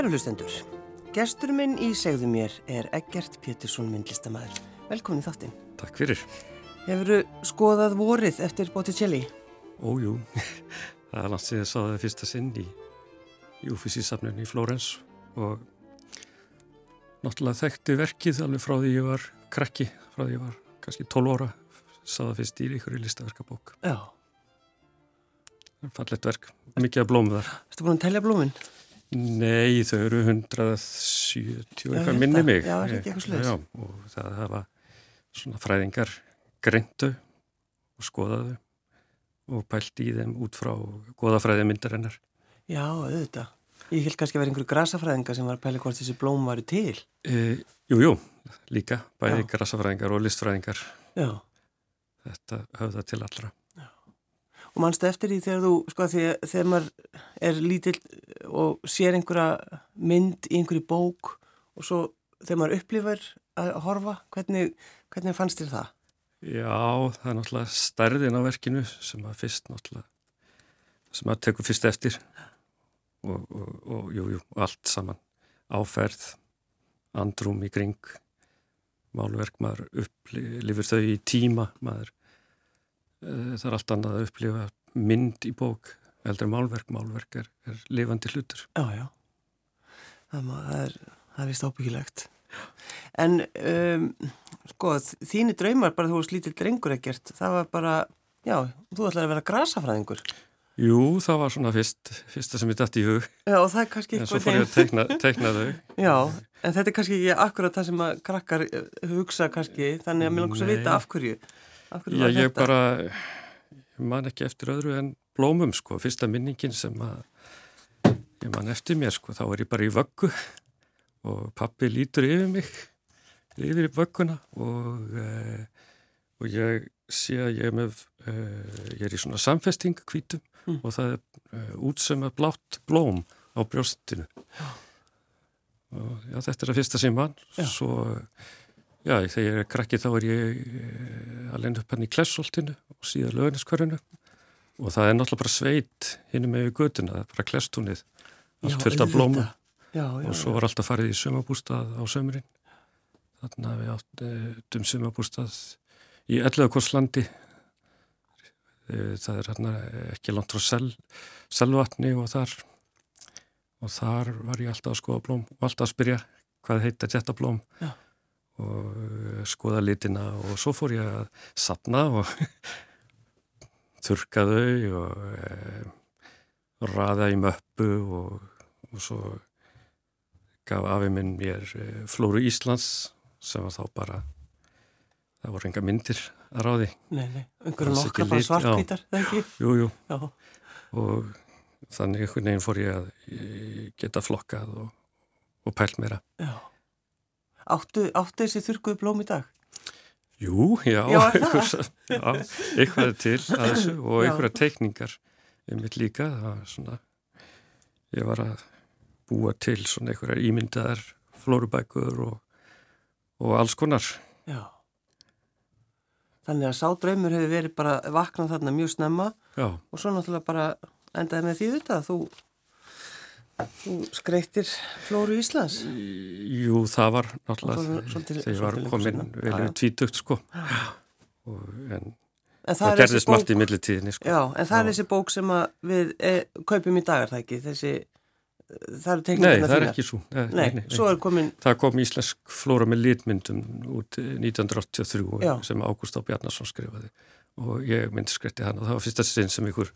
Kæru hlustendur, gestur minn í segðu mér er Eggert Pétursson myndlistamæður. Velkomin í þáttinn. Takk fyrir. Hefur þú skoðað vorið eftir Botticelli? Ójú, það er langt síðan að það fyrsta sinn í, Uffizi-safnunni í Flórens og náttúrulega þekkti verkið alveg frá því ég var krakki, frá því ég var kannski 12 ára, saða fyrst í ykkur í listaverkabók. Já. Fallet verk, mikið að blómu þar. Erstu búin að tellja blóminn? Nei, þau eru 170 eitthvað minni mig. Já, er. Já, og það hafa svona fræðingar greintu og skoðaðu og pælt í þeim út frá goðafræði myndarinnar. Já, auðvitað. Ég held kannski að vera einhverju grasafræðinga sem var að pæla hvort þessi blóm varu til. E, jú, jú, líka, bæði Já. grasafræðingar og listfræðingar. Þetta höfða til allra. Og mannstu eftir því þegar þú, sko, þegar, þegar maður er lítill og sér einhverja mynd í einhverju bók og svo þegar maður upplifar að horfa, hvernig, hvernig fannst þér það? Já, það er náttúrulega stærðin á verkinu sem að fyrst náttúrulega, sem að tekur fyrst eftir og, og, og jú, jú, allt saman. Áferð, andrúm í kring, málverk, maður upplifir þau í tíma, maður, það er allt annað að upplifa mynd í bók, heldur málverk, málverk er, er lifandi hlutur. Já, já. Það, er, það er vist ábyggilegt. En, um, sko, þínu draumar bara þú varst lítill drengur ekkert, það var bara, já, þú ætlaði að vera grasafræðingur. Jú, það var svona fyrst, fyrsta sem ég dætt í hug, Já, og það er kannski en svo fór ég að teikna, teikna þau. Já, en þetta er kannski ekki akkurat það sem að krakkar eh, hugsa kannski, þannig að mér langar svo að vita af hverju. Já, ég bara ég man ekki eftir öðru en blómum sko, fyrsta minningin sem að ég man eftir mér sko, þá er ég bara í vöggu og pappi lítur yfir mig yfir í vögguna og, e, og ég sé að ég er með e, ég er í svona samfesting hvítum Mm. og það er e, útsöma blátt blóm á brjóstinu. Og já, þetta er það fyrsta sem mann svo Já, þegar ég er krakki þá er ég eh, að lenda upp hann í klessoltinu og síðan lögniskörinu og það er náttúrulega bara sveit hinn með götuna, það er bara klestúnið, allt fullt af auðvitað. Já, já, og svo var alltaf farið í sumabústað á sömurinn. Þannig að við áttum sumabústað í Ellegakorslandi. Það er hérna ekki langt frá sel, selvatni og þar og þar var ég alltaf að skoða blóm og alltaf að spyrja hvað heitir þetta blóm Já. Og eh, skoða litina og svo fór ég að sapna og þurka þau og e, raða í möppu og, og svo gaf afi minn mér e, Flóru Íslands sem var þá bara það voru enga myndir að ráði. Nei, nei, einhverju nokkra bara svartkvítar, það ekki? jú, jú, Já, og þannig einhvern veginn fór ég að e, geta flokkað og, og pælt meira. Já. Áttu, áttu þessi þurrkuðu blóm í dag? Jú, já, Já, já, eitthvað til að þessu og einhverja teikningar um mitt líka, það var svona ég var að búa til svona einhverjar ímyndaðar flórubækur og, og alls konar. Já. Þannig að sá draumur hefur verið bara vaknað þarna mjög snemma já, og svo náttúrulega bara endaði með því þetta að þú, þú skreittir Flóru Íslands. jú, það var náttúrulega þegar ég var komin vel við tvítugt sko. Og, en En það, er gerðist margt í millitíðinni sko. Já, en það er þessi bók sem við e, kaupum í dagar það ekki, þessi, það eru Nei, teikningarna það er ekki svo nei, Nei, nei, svo er komin, Það kom íslensk flóra með litmyndum út eh, 1983 Já. sem Ágúst Á Bjarnason skrifaði. Og ég myndi skrætti hann og það var fyrsta sinn sem ykkur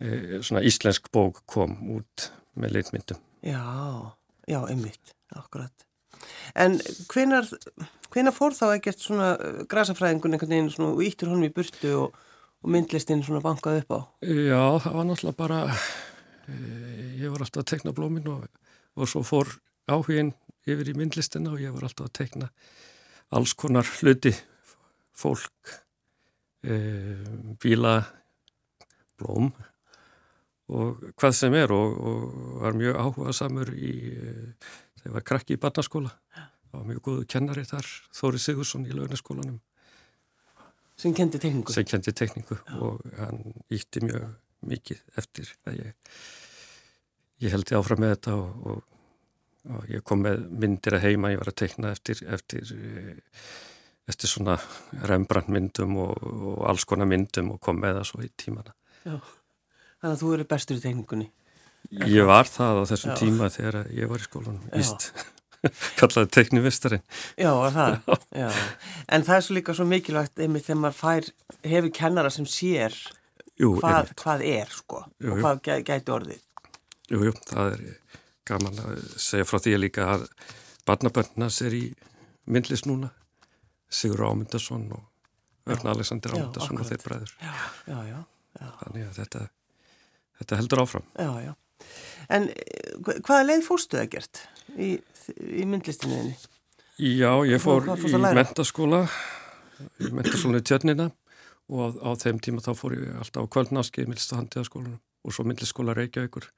e, svona íslensk bók kom út með litmyndum. já, já, einmitt, akkurat. En hvenar, hvenar fór þá ekkert svona uh, grasafræðingun einhvern veginn svona og íttur honum í burtu og, og myndlistinn svona bankað upp á? Já, það var náttúrulega bara, e, ég var alltaf að tekna blómin og, og svo fór áhugin yfir í myndlistina og ég var alltaf að tekna alls konar hluti, fólk, e, bíla, blóm og hvað sem er og, og var mjög áhuga samur í, e, þegar ég var krakki í barnaskóla. Það var mjög góðu kennari þar, Þóri Sigursson í launaskólanum Sem kendi teikningu? sem kendi tekningu og hann ítti mjög mikið eftir að ég, ég held ég áfram með þetta og, og og ég kom með myndir að heima, ég var að teikna eftir, eftir, eh, eftir svona Rembrandt myndum og, og alls konar myndum og kom með það svo í tímana. Já, þannig að þú eru bestur í teikningunni. Ég var það á þessum Já. tíma þegar ég var í skólanum, víst. Kallaði teiknivistarinn. Já, það. Já. En það er svo líka svo mikilvægt einmitt þegar maður fær, hefur kennara sem sér jú, hvað, hvað er sko jú, og hvað gæti orðið. Jú, jú, það er gaman að segja frá því að líka að barnabönnas er í myndlist núna Sigur Ámyndarsson og Örn Alexander Ámyndarsson og þeir bræður já, já, já, þannig að þetta, þetta heldur áfram. Já, já. En eh, hvaða leið fórstu það gert í, í myndlistinniðinni? Já, ég fór í mentaskóla í mentaskóla í Tjörnina og á, á þeim tíma þá fór ég alltaf á kvöldnáski í myndlistahandiðaskólanum og svo myndlistaskóla Reykjavíkur.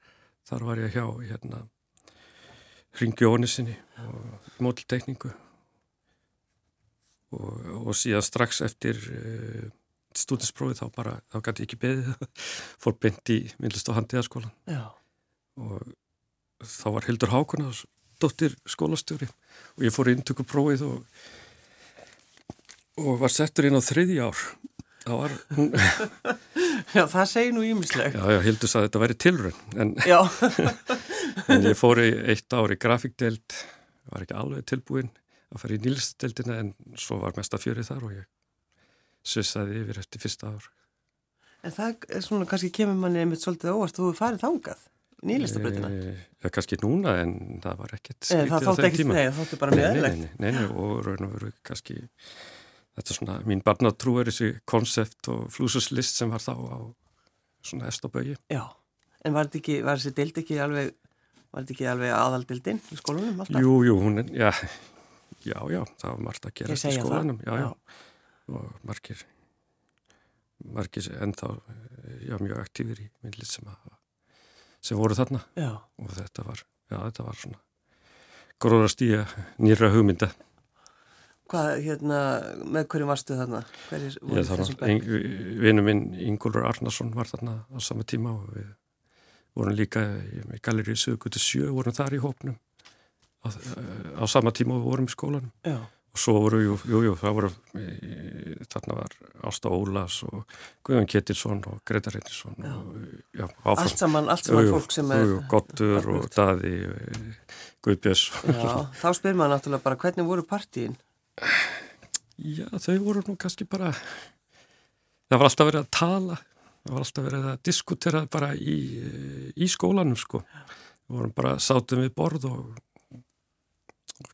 Þar var ég hjá hérna Ringi Ónisinni og mótiltekningu og, og síðan strax eftir uh, stúdinsprófið þá bara, þá gæti ég ekki beðið. Fór beint í myndlist og handiðaskólan og þá var Hildur Hákona dóttir skólastjóri. Og ég fór í intökuprófið og og var settur inn á þriði ár. Þá var hún Já, það segir nú ímisleg Já, já, Hildur sagði að þetta væri tilrönd en, en ég fór í eitt ár í grafíkdelt var ekki alveg tilbúin að fara í nýlistdeldina en svo var mest að fjörið þar og ég sussaði yfir eftir fyrsta ár. En það er svona, kannski kemur manni einmitt svolítið óvart, þú er farið þangað, nýlistabröðina? E, ja, kannski núna en það var ekkert skritið á þeim tíma. Nei, það þóttu bara mjög eðlegt. Nei, nei, nei, og raun og veru kannski, þetta er svona, mín barnatrú er þessi konsept og flúsuslist sem var þá á svona efstabögi. Já, en var þetta ekki, var þessi deild ekki alveg, var þetta ekki alveg aðaldildin í skólunum alltaf? Jú, jú, hún er, já, Já, já, það var margt að gera í skólanum, já, já, já, og margir, margir ennþá, já, mjög aktífir í myndlið sem, sem voru þarna já. og þetta var, já, þetta var svona gróðast í að nýra hugmynda. Hvað, hérna, með hverju varstu þarna? Hverjir voru þessum bæk? Vinnu minn Ingólfur Arnarsson var þarna á sama tíma og við vorum líka í Galeri 77, vorum þar í hópnum á, á sama tíma við vorum í skólanum Já. Og svo voru, jú, jú, jú það voru þarna var Ásta Ólas og Guðan Kettilsson og Greta Reynisson allt saman, allt saman jú, fólk sem er Gottur og Daði Guðbjörns. Þá spyr maður náttúrulega bara hvernig voru partíin? Já, þau voru nú kannski bara það var alltaf verið að tala það var alltaf verið að diskutera bara í, í skólanum sko. Við vorum bara sátum við borð og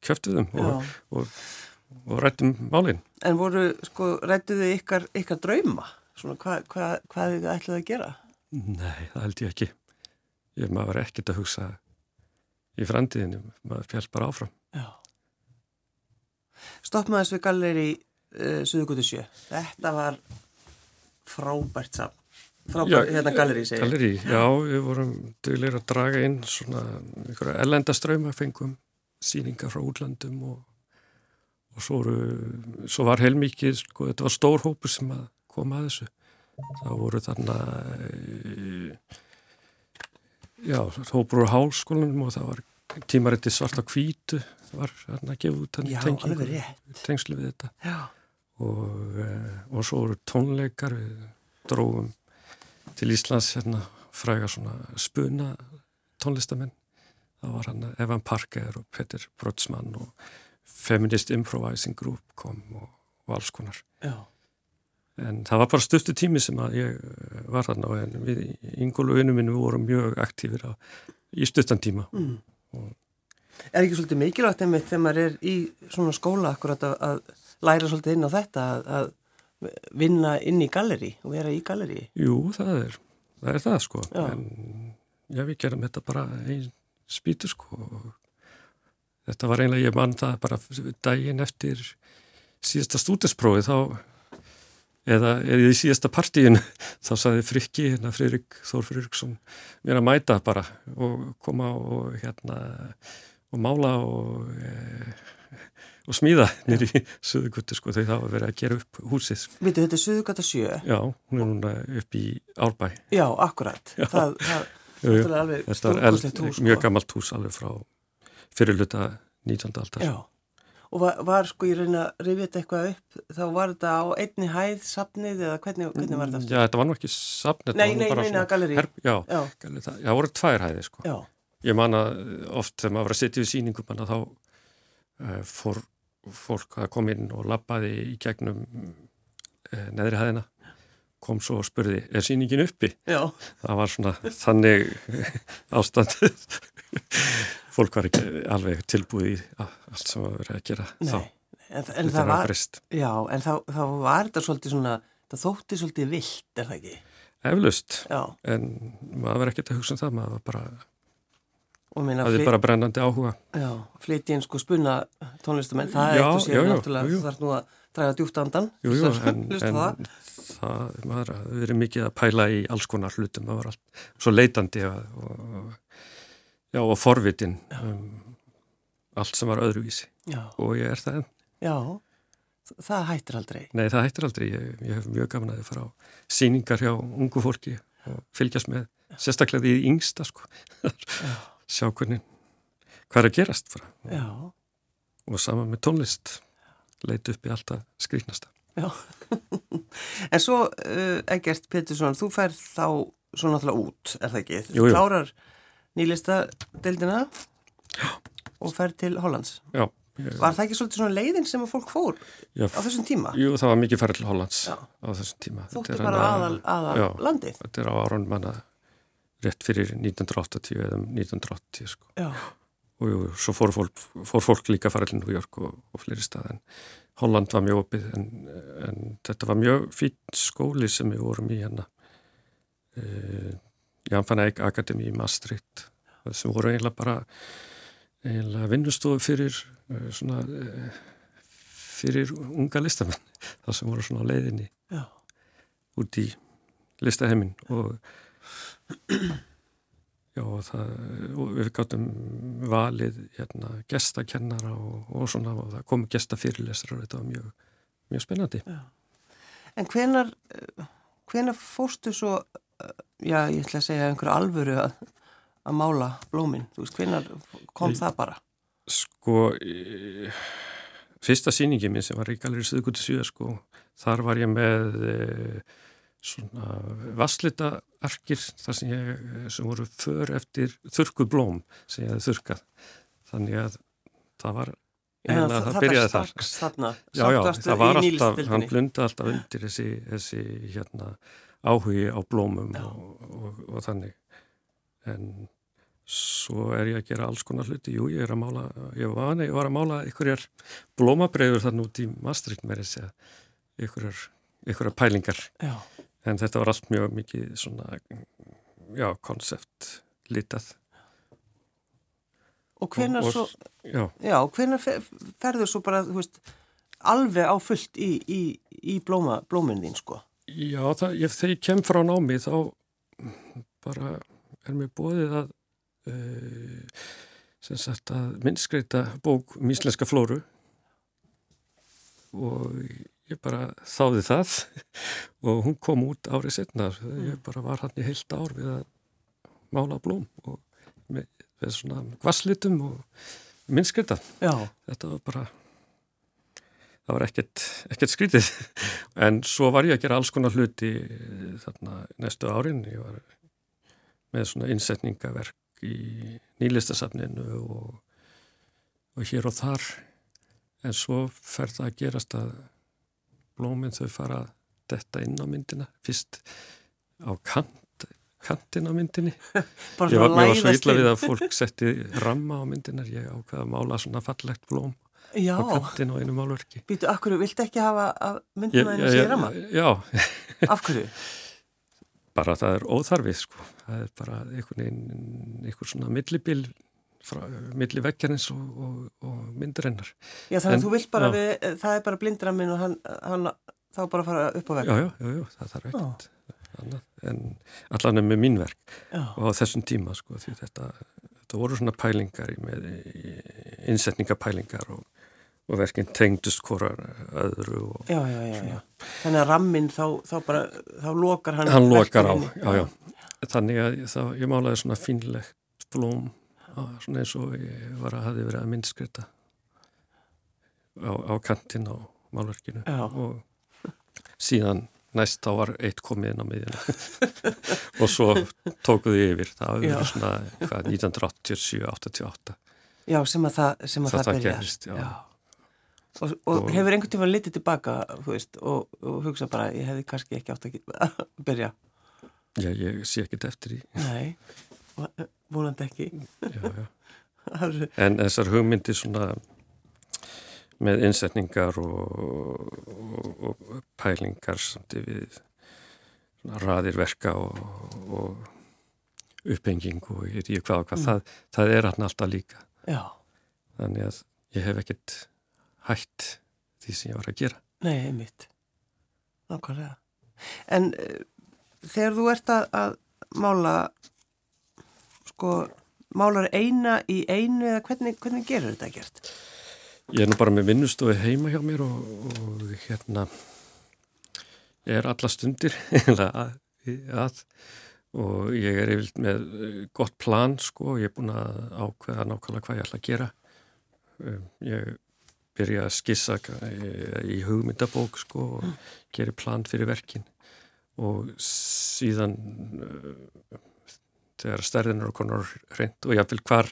kjöftuðum og, og, og rættum málinn. En voru, sko, rættuðu ykkar, ykkar drauma? Svona, hva, hva, hvað þið ætlaði að gera? Nei, það held ég ekki. Ég maður ekkert að hugsa í framtíðinu, maður fjall bara áfram. Já. Stoppmaðis við galleri uh, Suðugutu sjö. Þetta var frábært saman. Frábært, hérna galleri segir. Galleri, já, við vorum dögulegur að draga inn svona einhverja ellendaströyma fengum síningar frá útlandum og, og svo, voru, svo var heilmikið, sko, þetta var stór hópur sem að koma að þessu. Það voru þarna, eh, já, hópur úr hálskólanum og það var tímarætti svarta kvítu, það var þarna gefa út tengingu, tengslu við þetta. Já. Og, eh, og svo voru tónleikar, við drófum til Íslands hérna fræga svona spuna tónlistamenn það var hann Evan Parker og Peter Brodsmann og Feminist Improvising Group kom og, og alls konar Já. en það var bara stöftu tími sem að ég eh, var þarna og við yngol og vinnum minn við vorum mjög aktífir á, í stöftan tíma mm. og Er ekki svolítið mikilvægt einmitt þegar maður er í svona skóla akkurat að, að læra svolítið inn á þetta að, að vinna inn í galleri og vera í galleri? Jú, það er það, er það sko já. en já, við gerum þetta bara einn spýtur sko þetta var einlega, ég mann það bara daginn eftir síðasta stúdinsprófi þá eða, eða í síðasta partíin þá saði Frikki, hérna Fririk Þór Fririksson mér að mæta bara og koma og hérna og mála og e, og smíða nýri í Suðuguttu sko þegar það var verið að gera upp húsið Vitu, þetta er Suðugutta sjö? Já, hún er núna upp í Árbæ Já, akkurat Já. Það, það Jú, jú. Þetta var eld, hús, mjög sko. gammalt hús alveg frá fyrirluta 19. aldar. Já, og var, var sko ég reyna að rifja þetta eitthvað upp, þá var þetta á einni hæð, sapnið eða hvernig, hvernig var þetta? Já, þetta var nú ekki sapnið. Nei, nei, nei, nei, galleri. Herp, já, Já, galleri, það, það voru tvær hæði sko. já, Ég man að oft þegar maður var að setja við síningum manna þá uh, fór fólk að koma inn og labbaði í gegnum uh, neðri hæðina kom svo og spurði, er síningin uppi? já, Það var svona þannig ástandið fólk var ekki alveg tilbúið í allt sem var verið að gera nei, þá. en, en það var var, já, en þá, þá var þetta svolítið svona, það þótti svolítið vilt, er það ekki? Eflaust, Já, en maður var ekkert að hugsa um það, maður var bara, og minna, hafði bara brennandi áhuga. já, flytja inn sko spunna tónlistamenn, það er Já, eitthvað sér náttúrulega, þú þarf nú að draga djúpt andan, Jú, jú, Hlusta- en, en það. það, maður verið mikið að pæla í alls konar hlutum, maður var allt svo leitandi og, og, já, og forvitin um, allt sem var öðruvísi Já, og ég er það enn. já, það hættir aldrei. Nei, það hættir aldrei, ég, ég hef mjög gaman að fara á síningar hjá ungu fólki og fylgjast með, sérstaklega því yngsta, sko, sjá hvernig, hvað er að gerast bara. Já, og sama með tónlist leit upp í alltaf skrýknasta. já. en svo, uh, Egert Pettersson, þú fær þá svo náttúrulega út, er það ekki? Þú Jú, jú. klárar nýlista deildina og fær til Hollands. Já, Var það ekki svolítið svona leiðin sem að fólk fór já, á þessum tíma? jú, það var mikið færið til Hollands Já. á þessum tíma. Þótti bara aðal, aðal Já. landið? Þetta er á árun manna rétt fyrir 1980 eða um 1980 sko. Já, Og jú, svo fór fólk, fór fólk líka til New York og, og fleiri stað en Holland var mjög opið en, en þetta var mjög fýtt skóli sem við vorum í hérna uh, Jan van Eyck Akademi í Maastricht. Sem voru eiginlega bara eiginlega vinnustofu fyrir uh, svona uh, fyrir unga listamenn. Það sem voru svona á leiðinni já, út í listaheimin og já og það og við gáttum valið hérna gestakennara og, og svona og það komu gestafyrirlestrar og þetta var mjög, mjög spennandi. En hvenar, eh, hvenar fórstu svo, eh, já, ég ætla að segja einhverju alvöru að, að mála blómin? Þú veist, hvenar kom Ég- það bara? sko e, fyrsta sýningi minn sem var í Galeri Suðgutu 7 sko, þar var ég með e, svona vasslita arkir þar sem ég, sem voru för eftir þurrkuð blóm sem ég hefði þurrkað þannig að það var eiginlega það byrjaði þar þarna, Já, já, það var alltaf, hann blunda alltaf undir þessi, þessi hérna, áhugi á blómum og, og, og þannig. En svo er ég að gera alls konar hluti. Jú, ég er að mála, ég var, ég var að mála einhverjar blómabreiður þannig út í Maastricht með þessi að einhverjar, einhverjar pælingar. Já, En þetta var allt mjög mikið svona, já, konsept litað. og hvenar og, svo, Já, já, hvenar fer, ferður svo bara, þú veist, alveg á fullt í, í, í blóma, blómin þín, sko? Já, það, ef þegar ég kem frá námi þá bara er mér bóðið að uh, sem sagt að minnskreita bók um íslenska flóru. Og ég bara þáði það og hún kom út árið setna ég bara var hann í heilt ár við að mála blóm og með, með svona gvasslitum og minnskreita þetta var bara það var ekkert, ekkert skrítið. En svo var ég að gera alls konar hluti eh, þarna næstu árin. Ég var með svona innsetningaverk í nýlistasafninu og, og hér og þar. En svo fer það að gerast að blóminn þau fara að detta inn á myndina. Fyrst á kant kantin á myndinni. Ég var, var svo illa við að fólk setti ramma á myndinar ég ákvaða að mála svona fallegt blóm Já, á kantin á einu málverki býtu, af hverju, viltu ekki hafa að myndina þínu sér rama? já, Af hverju? bara það er óþarfið sko. það er bara einhvern veginn einhver svona millibil frá, milli vekkjarins og, og, og myndirinnar Já, þannig að þú vilt bara já. við, það er bara blindraminn og hann, hann þá bara fara upp á vegg. já, já, já, já, það þarf ekkert en allan er með mín verk Já, og á þessum tíma sko, því þetta, þetta voru svona pælingar í með í, innsetningapælingar og, og verkinn tengdust hvorar öðru og já, já, já. Þannig að ramminn þá, þá bara, þá lokar hann hann lokar á, já, já. Þannig að það, ég málaði svona fínlegt blóm svona eins og ég var að hafi verið að myndskrita á, á kantinn á málverkinu. Og síðan næst þá var eitt komið inn á miðjuna. Og svo tókuðu yfir. Það verið svona hvað, 1987-88 Já, sem að það, sem að Það það, það byrjar. gerist, já. Og, og, hefur einhvern tíma litið tilbaka, veist, og, og hugsa bara, ég hefði kannski ekki átt að byrja. Já, ég sé ekkert eftir í Nei, og- vonandi ekki. já, já. En þessar hugmyndir svona með innsetningar og, og, pælingar samt við raðir verka og, og upphenging og ég hvað og hvað, það, það er alltaf líka. Já, Þannig að ég hef ekkert hætt því sem ég var að gera. nei, einmitt. Nákvæmlega. En uh, þegar þú ert að, að mála, sko, málar eina í einu eða hvernig, hvernig gerur þetta gert? Ég er nú bara með vinnustofi heima hjá mér og, og hérna ég er alla stundir að, að og ég er yfirlt með eh, gott plan sko og ég er búin að ákveða nákvæmlega hvað ég ætla að gera. Um, Ég byrja að skissa eh, í hugmyndabók sko og geri plan fyrir verkin og síðan uh, þegar stærðin eru konar reynd og vil hvar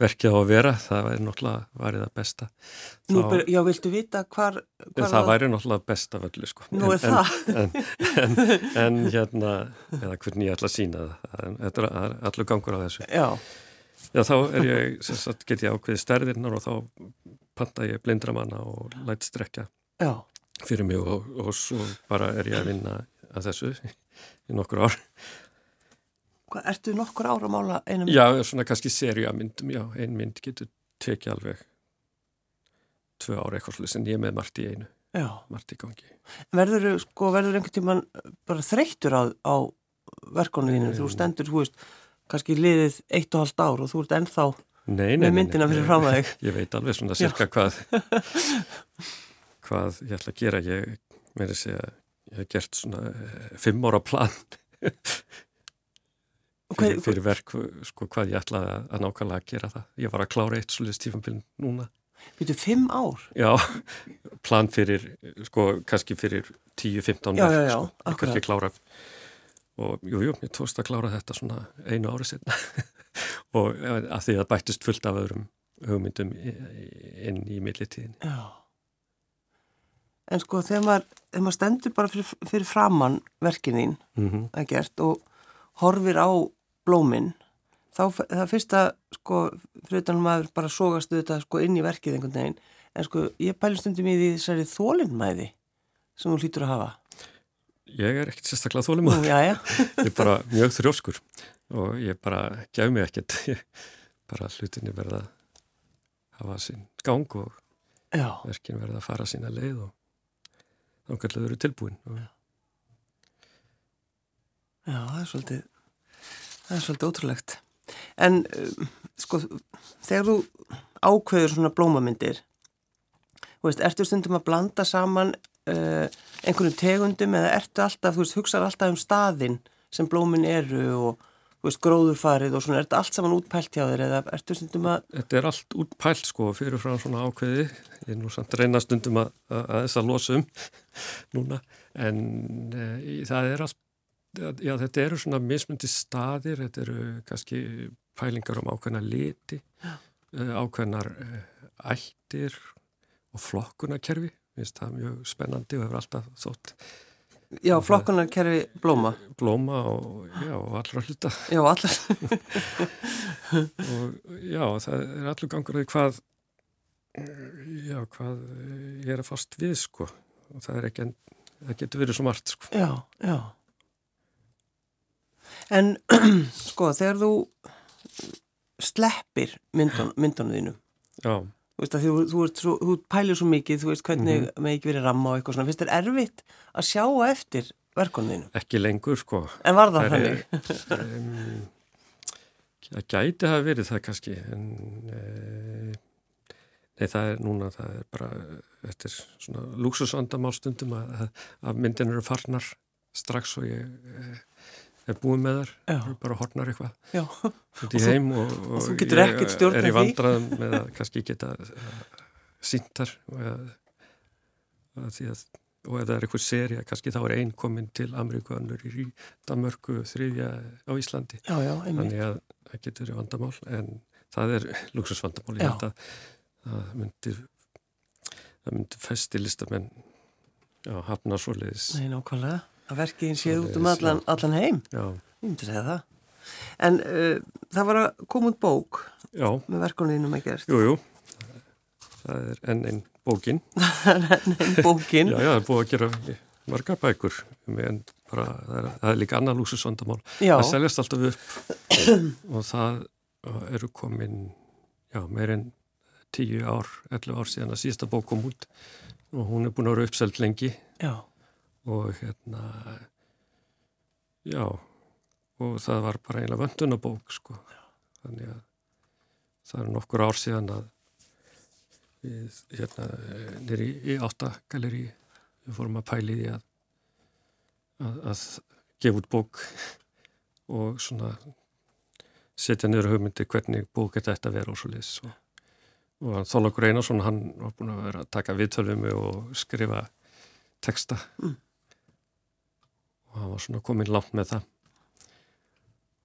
verkið á að vera, það væri náttúrulega varið það besta. Nú, Þá- ber, já, viltu vita hvar, hvar það væri náttúrulega best af öllu sko. Nú er en, það. En, en, en hérna, eða hvernig ég ætla að sína það, þetta er er allur gangur á þessu. Já, Já, þá er ég, sagt, get ég ákveðið stærðirnar og þá panta ég blindramanna og læt strekja já, fyrir mig og, og svo bara er ég að vinna að þessu í nokkur ár. hvað, ertu nokkur ára að mála einu mynd? Já, svona kannski seriamyndum, já, ein mynd getur tekið alveg tvö ára eitthvað slús en ég með margt í einu, Já, margt í gangi. verður, sko, verður einhvern tíman bara þreyttur á, á verkonum þínu, þú stendur, þú veist, kannski liðið eitt og halvt ár og þú ert ennþá Nei, nei, með nei, myndina nei, fyrir nei. fram að þig. Ég veit alveg svona cirka hvað hvað ég ætla að gera ég meiri segja ég hef gert svona eh, fimm ára plan fyrir, fyrir verk sko hvað ég ætla að, að nákvæmlega að gera það ég var að klára eitt svolítið stífambil núna Býtu, fimm ár? já, plan fyrir sko kannski fyrir 10-15 Já, verk já, já, sko, ég akkurat. kannski klára og jú, jú, mér tókst að klára þetta svona einu ári setna og eh, að því að bættist fullt af öðrum hugmyndum inn í millitíðin. En sko, þegar maður, þegar maður stendur bara fyrir, fyrir framann verkin þín, mm -hmm. að gert, og horfir á blómin, þá það fyrsta, sko, fyrir utan maður bara sógastu þetta, sko, inn í verkið einhvern veginn, en sko, ég pælu stundum í því þessari þólinnmæði sem þú hlýtur að hafa. Ég er ekkert sérstaklega þólum Nú, já, já. ég er bara mjög þrjóskur og ég bara gef mig ekkert ég, bara hlutinni verða að hafa sinn gang og Já, verkin verða að fara sína leið og þau eru tilbúin og já, það er svolítið, það er svolítið ótrúlegt. En, um, sko, þegar þú ákveður svona blómamyndir, þú veist, ertu stundum að blanda saman uh, einhvern tegundum eða ertu alltaf, þú veist, hugsaður alltaf um staðinn sem blómin eru og, veist, gróðurfarið og svona, er þetta allt saman útpælt hjá þér eða ertu stundum að, Þetta er allt útpælt sko fyrir frá svona ákveði ég er nú samt reyna stundum að, að, að þess að losa um núna. En e, það er allt já þetta eru svona mismundi staðir þetta eru kannski pælingar um ákveðna liti e, ákveðnar ættir og flokkunarkerfi finnst það mjög spennandi og hefur alltaf þótt já, flokkunarkerfi blóma, blóma og, já, og allra hluta. Já, allar, og já, það er allur gangur að hvað já, hvað ég er að fast við sko. Og það er ekki það getur verið svo margt sko. Já, já. En, sko, þegar þú sleppir myndun, myndunum þínum, já, Þú veist að þú, þú, ert svo, þú pælir svo mikið, þú veist hvernig Mhm. með ekki verið ramma og eitthvað svona. Finnst þér erfitt að sjá eftir verkoninu? ekki lengur sko En var það þannig? um, það gæti hafa verið það kannski en e, nei það er núna það er bara eftir svona lúksusandamál stundum að, að myndin eru farnar strax og ég e, er búið með þar, bara hornar eitthvað út í heim og, og og stjórnað er í vandraðum með að kannski geta síntar og, að, að að, og ef það er eitthvað serja, kannski þá er einn komin til Ameríku, önnur í Danmörku, þriðja á Íslandi. Já, já, þannig að það getur verið vandamál en það er luxusvandamál ég held að það myndi það myndi festi listamenn hafna svoleiðis. Nei, nákvæmlega. Að verkiðin séð út um allan, allan heim. já, Ég myndi segja það. En uh, það var að koma út bók já, með verkunniðinum að gerst. jú, jú. Það er enn einn bókin. En bókin. já, já, það er búið að gera margar bækur. En bara, það er, það er líka annar luxusvandamál Já, það seljast alltaf upp. Og það eru komin já, meir en 10 ár, 11 ár síðan að síðasta bók kom út. Og hún er búin að vera uppselt lengi. Já, og hérna já og það var bara einlega vöndunabók sko. Þannig að það eru nokkur ár síðan að við hérna nýri í áttagaleri við fórum að pæli því að, að að gefa út bók og svona setja niður hugmyndi hvernig bók þetta vera og svo liðs og, og Þólagur Einarsson hann var búin að vera að taka viðtölvumi og skrifa texta. Mm. Og hann var svona komin langt með það.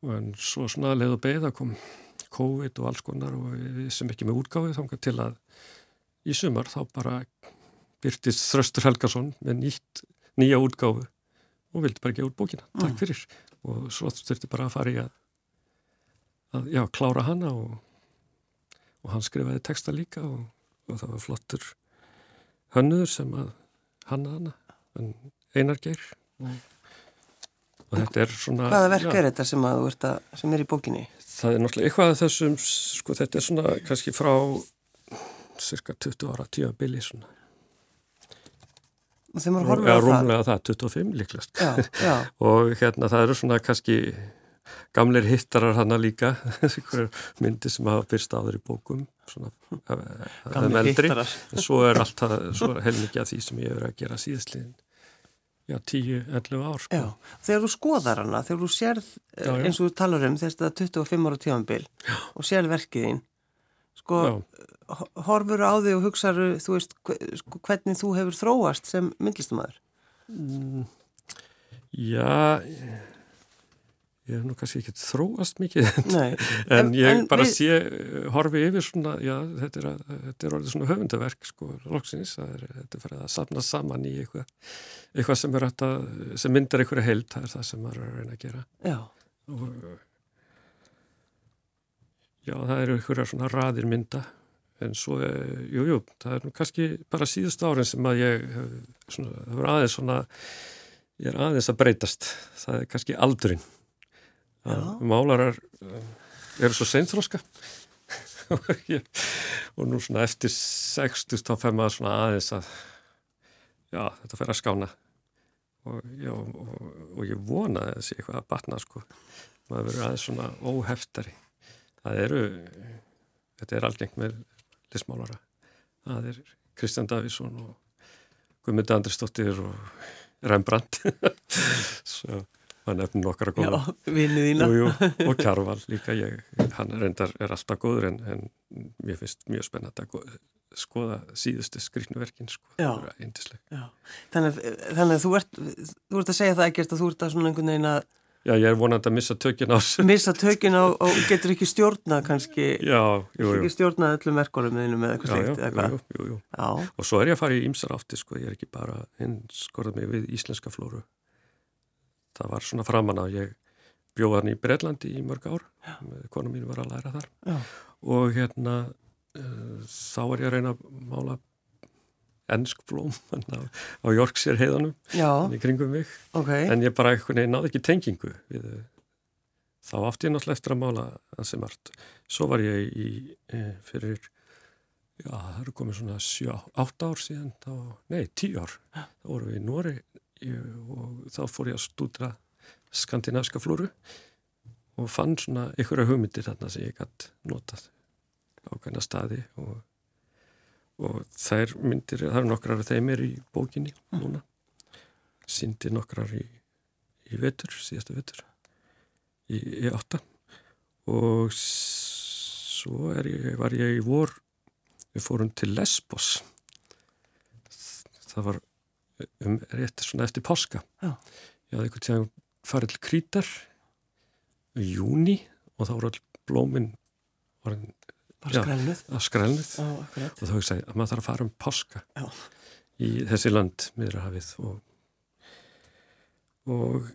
Og en svo svona leið og beigð að kom COVID og alls konar og við sem ekki með útgáfið þangað til að í sumar þá bara byrtist Þröstur Helgason með nýtt, nýja útgáfu og vildi bara gefa út bókina, takk Mm. fyrir. Og svo þurfti bara að fara í að, að já, klára hana og, og hann skrifaði texta líka og, og það var flottur hönnuður sem að hanna hana, en Einar Geir. Og, og þetta er svona hvaða verk er þetta sem, að, þú ert að, sem er í bókinni? það er náttúrulega eitthvað af þessum, sko þetta er svona kannski frá cirka 20 ára tímabili svona Og þegar maður horfir eða á það. rúmlega það, 25 líklast Já, já, og hérna það eru svona kannski gamleir hittarar hana líka myndir sem hafa byrst áður í bókum svona þeim eldri. hittarar. en svo er allt það, svo er heilmikið af því sem ég hefur að gera síðastliðin já, 10-11 ár sko. Já, þegar þú skoðar hana, þegar þú sérð eh, Já, já. eins og þú talar um þess að 25 ára tímanbil og sérð verkið þín sko, já, ho- horfur á þig og hugsaðu, þú veist, sko, hvernig þú hefur þróast sem myndlistamæður. já ég, ég hef nú kannski ekki þróast mikið Nei, En ég bara við- sé, horfi yfir svona, já, þetta er, að, þetta er orðið svona höfundaverk, sko, loksins, það er, þetta er farið að safna saman í eitthvað, eitthvað sem er hægt að, sem myndar einhverja heild, það er það sem maður er að reyna að gera. Já, Og, já, það eru einhverja svona raðir mynda, en svo, eh, jú, það er nú kannski bara síðust árin sem að ég, svona, það var aðeins svona, ég er aðeins að breytast, það er kannski aldurinn. Málarar eh, eru svo seinþróska og nú svona eftir 60 þá fær maður svona aðeins að já, þetta fer að skána. Og, já, og, og ég vona þessi eitthvað að batna sko. Maður verður aðeins svona óheftari. Það eru þetta er algengt með listmálara. Það er Kristján Davísson og Guðmund Andrisdóttir og Rembrandt. Svo maður nefnir nokkara já, góða jú, jú, og Kjarval líka ég, hann reyndar er alltaf góður en, en mér finnst mjög spennandi að skoða síðustu skrifnuverkin sko, það er eindisleg Já. Þannig, þannig að þú ert, þú ert að segja það ekkert að þú ert að svona einhvern veginn að Já, ég er vonandi að missa tökinn á þessu. Missa tökin á og getur ekki stjórna kannski, Já, jú, jú, ekki stjórna öllum verkunum þínum eða eitthvað slikt eða jú, hvað. jú, jú, jú. Já, Og svo er ég að fara í ýmsar átti sko, ég er ekki bara hins skorðað mig við íslenska flóru það var svona framan að ég bjóða hann í Breitlandi í mörg ár. Konu mín var að læra þar. Já, og hérna uh, þá er ég að reyna að mála ennsk blóm á, á Yorkshire heiðanum já, í kringum mig. Ok, en ég bara veginn náði ekki tengingu við þá átti ég náttúrulega eftir að mála ansi margt. Svo var ég í e, fyrir já það eru komið svona 7-8 ár síðan þá, nei 10 ár. Þá vorum við í Nóri og þá fór ég að stúdra skandinavska flóru og fann svona einhverja hugmyndir þarna sem ég gætt notað ákveðna staði og, og þær myndir, það eru nokkrar af þeim er í bókinni núna. Síndi nokkrar í, í vetur, síðasta vetur í, í átta. Og svo ég, var ég í vor við fórum til Lesbos. Það var um rétt svona eftir páska Já. ég hafði einhvern tíðan farið til Krítar í júni og þá voru all blómin Já. skrælnuð að skrælnið og þá hugsaði ég að maður þarf að fara um páska Já. í þessi land miðrahafið og, og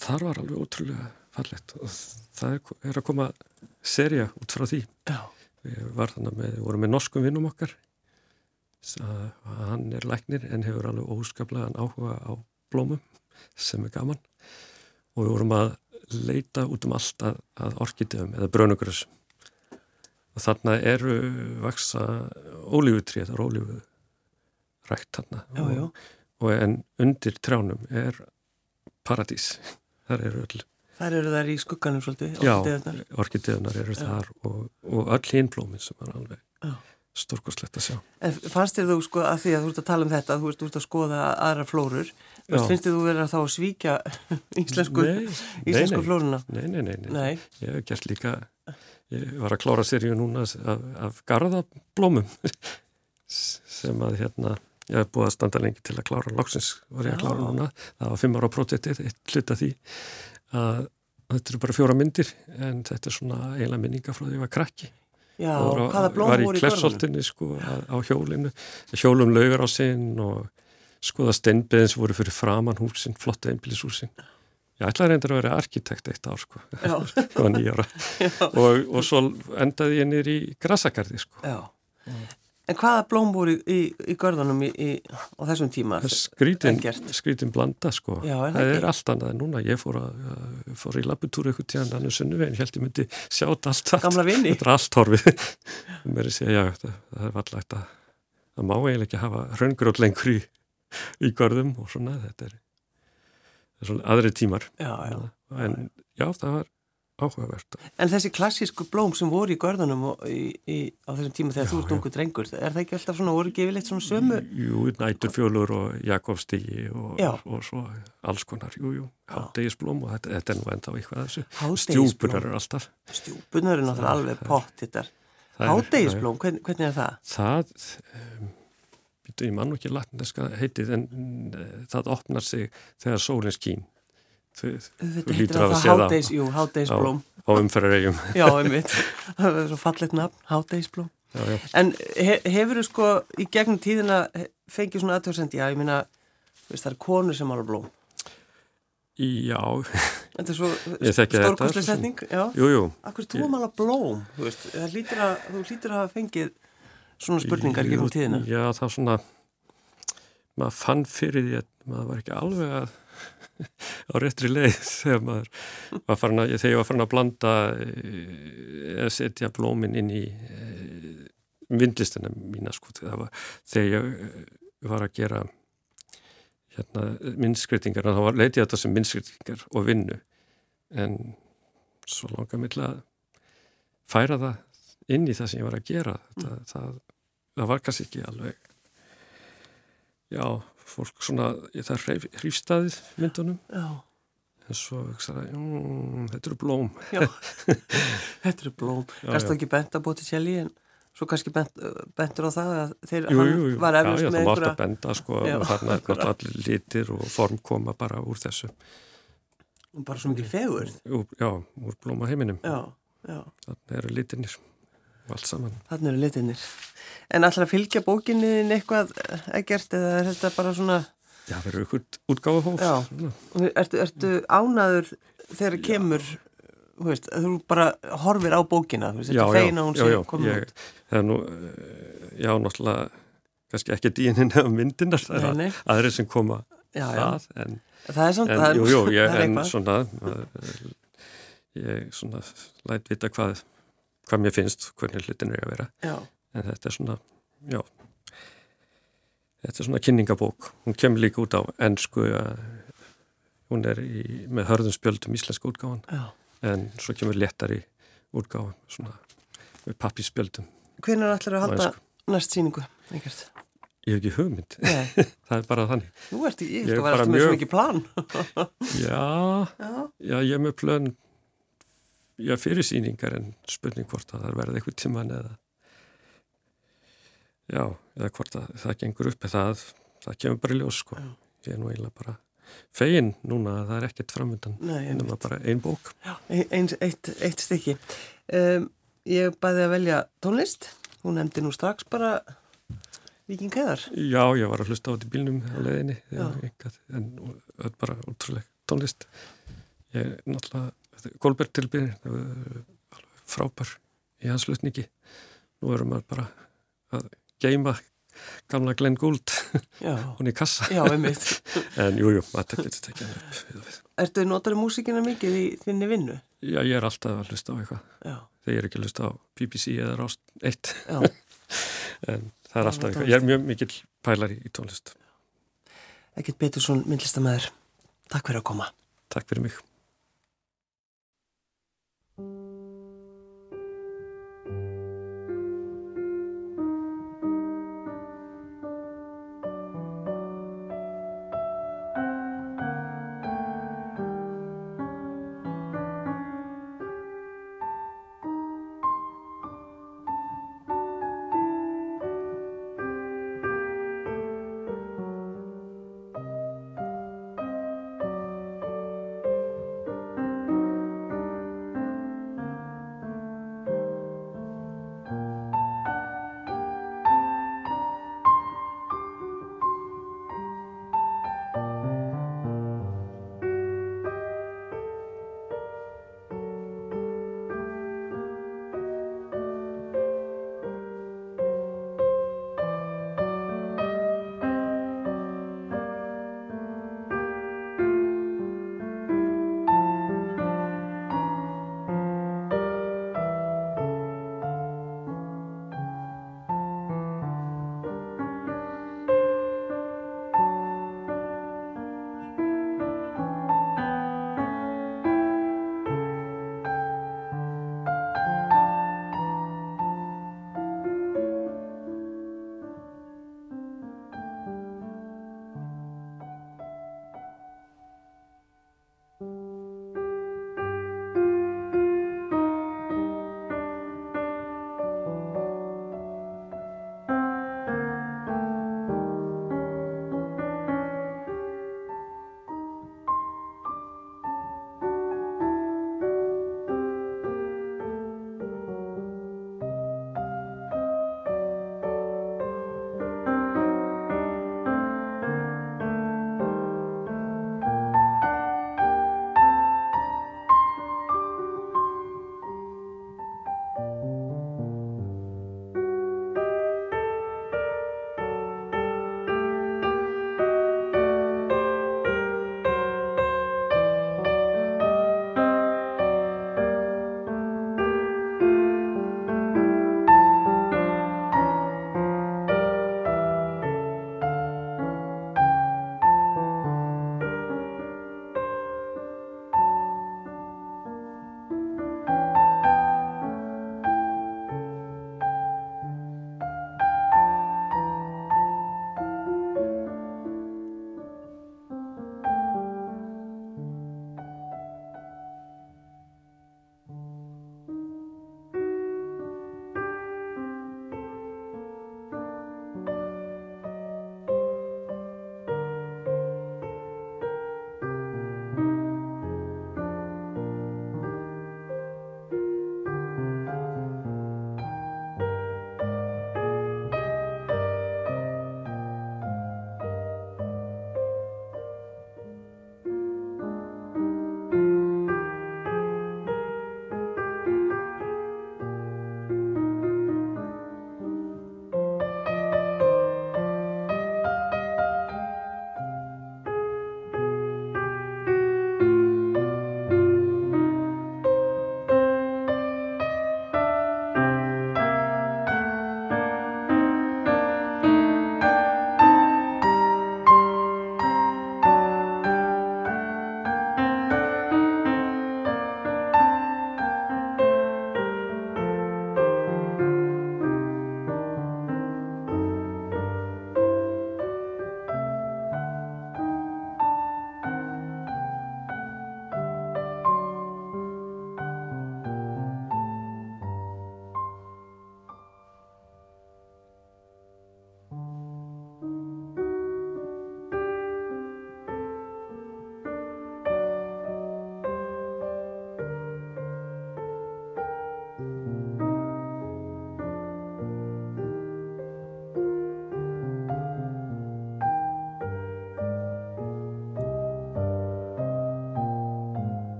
þar var alveg ótrúlega fallegt og það er, er að koma serja út frá því Já, við var þannig með, vorum með norskum vinnum okkar hann er læknir en hefur alveg óskaplegan áhuga á blómum sem er gaman og við vorum að leita út um allt að, að orkideum eða brönugrössum og þarna eru vaksa ólífutri, þetta er ólífu rækt þarna já, já og, og en undir trjánum er paradís þar eru öll Þær eru þær í skugganum svolítið Já, orkídeuðurnar. orkideðunar eru Já. þar og, og öll hinblómin sem er alveg Já. Stórkoslegt að sjá. En fannst þér þú sko að því að þú ert að tala um þetta þú ert, ert að skoða aðra flórur finnst þér þú verið að þá að svíkja íslensku, nei, íslensku nei, flóruna? nei, nei, nei, nei, Nei, Ég hef gert líka, ég var að klára seríu núna af, af garðablómum sem að hérna, ég hef búið að standa lengi til að klára. Loksins var ég að klára núna, það var fimm ára projektið, eitt hluta því að þetta eru bara fjóra myndir en þetta er svona eiginlega minninga frá því að ég var krakki já, Og var hvaða blóm var í voru í görðunum? klessoltinni sko á, hjólinu hjólum laugar á sinn og skoða steinbeðin sem voru fyrir framann húsin flotta einbílishúsin ég ætlaði reyndar að vera arkitekt eitt ár sko. Ég var nýjara og, og svo endaði ég nýr í grasakarði sko. Já. En hvaða blóm voru í, í, í görðunum á þessum tíma? skrítin, skrítin blanda sko Já, er það það er allt annað en núna ég fór, að, að, fór í labbutúru eitthvað tíðan annar sunnuvegin, ég held ég myndi sjá þetta allt allt. Gamla vini? þetta er allt horfið mér er að segja, já, það, það er vallagt að það má eiginlega ekki hafa raungrót lengur í, í görðum og svona þetta er, það er svona aðri tímar Já, já. en já, það var áhugavert En þessi klassísku blóm sem voru í görðunum í, í, á þessum tíma þegar Já, þú ert ungu drengur, er það ekki alltaf svona, yfirleitt svona sömu? Jú, næturfjólur og Jakobstígi og, og svo alls konar, jú, jú, hátdegisblóm og þetta, þetta er nú enda á eitthvað þessu stjúpunar eru alltaf Stjúpunar eru náttúrulega alveg pott þetta. Það er- Hádegisblóm, hvern, hvernig er það? Það, um, ég mann ekki latneska heitið, en uh, það opnar sig þegar sólinn skín. Þú, hlýtur heitir að það séð það hádeisblóm. á umferðaregjum. Já, einmitt. Það er svo fallegt nafn, hádeisblóm. En he, hefur þú sko í gegnum tíðina fengið svona aðtöðsendi, já, ég veist, það er konur sem mála blóm. Já, Þetta er svo sem- setning, já. jú, jú. Akkur er þú að mála blóm, þú veist, það hlýtur að, þú hlýtur að hafa fengið svona spurningar gegnum tíðina. Já, það var svona, maður fann fyrir því að maður var ekki alveg að á réttri leið þegar maður var farin að, þegar ég var farin að blanda eh, að setja blómin inn í eh, vindlistina mína sko, það var þegar ég eh, var að gera hérna myndskritingar, þá var leitið þetta sem myndskritingar og vinnu. En svo langar mig til að færa það inn í það sem ég var að gera. Þetta, það, það var kannski ekki alveg já, fólk svona það hrífstæðið myndunum. Já, en svo hugsaði, mm, þetta eru blóm. Já, þetta eru blóm. Já, já. þú ekki bent að Botticelli en svo kannski bent, bentur á það að þeir, jú, jú, jú, var já, eflust já, með það að einhverja, benda sko, Já, þarna er allir litir og form koma bara úr þessu. Bara svo mikil fegur. Já, úr blóma heiminum. Já, já, þarna eru litinir allt saman þannig eru litinir. En alltaf að fylgja bókinni þín eitthvað ekkert eða er þetta bara svona, já, verður ykkur útgáfahóf Já. Svona. ertu, ertu ánaður þegar kemur, þú veist, þú bara horfir á bókina, þú veist, já, þetta já, feina hún já, já, komin ég, út. það er nú eh, já, náttúrulega kannski ekki dýnin eða myndinar það er nei. aðri sem koma Já, já, það en það er samt, En, það er, jú, jú, ég, það er en eitthvað. svona maður, ég svona læt vita hvað, hvað mér finnst hvernig hlutin er að vera Já, en þetta er svona, já þetta er svona kynningabók hún kemur líka út á ennsku hún er í, með hörðum spjöldum íslenska útgáfan já. en svo kemur léttari útgáfan svona með pappispjöldum Hvenær ætlar að á halda næst síningu? Ekkert. Ég hef ekki hugmynd. Það er bara þannig. þú ert í, Ég var bara alltaf með svo mjög- mikið plan. Já, Já, ég er með plön, já, fyrir síningar en spurning hvort að það verði eitthvað tíman eða, já, eða hvort að það gengur upp, það, það kemur bara í ljós, sko. Já. Ég er nú eiginlega bara fegin núna að það er ekkert framöndan, nema bara ein bók. Ein- eins, eitt, eitt stykki. Um, ég bæði að velja tónlist. Hún nefndi nú strax bara Viking Heðar. Já, ég var að hlusta á þetta í bílnum á Já. engað, en er bara útrúlega tónlist. Ég er náttúrulega, Kolbert tilbyrðin, frábær í hans hlutningi. Nú erum við bara að geima gamla Glenn Gould, hún í kassa. já. En jú, jú, maður getur tekið hann upp. Ertu notaður músíkina mikið í þinni vinnu? Já, ég er alltaf að hlusta á eitthvað. Þegar ég er ekki að hlusta á BBC eða Rást 1, já. en það er alltaf eitthvað. Ég er mjög mikill pælari í tónlist. Ekkert betur svon myndlistamæður. Takk fyrir að koma. Takk fyrir mig.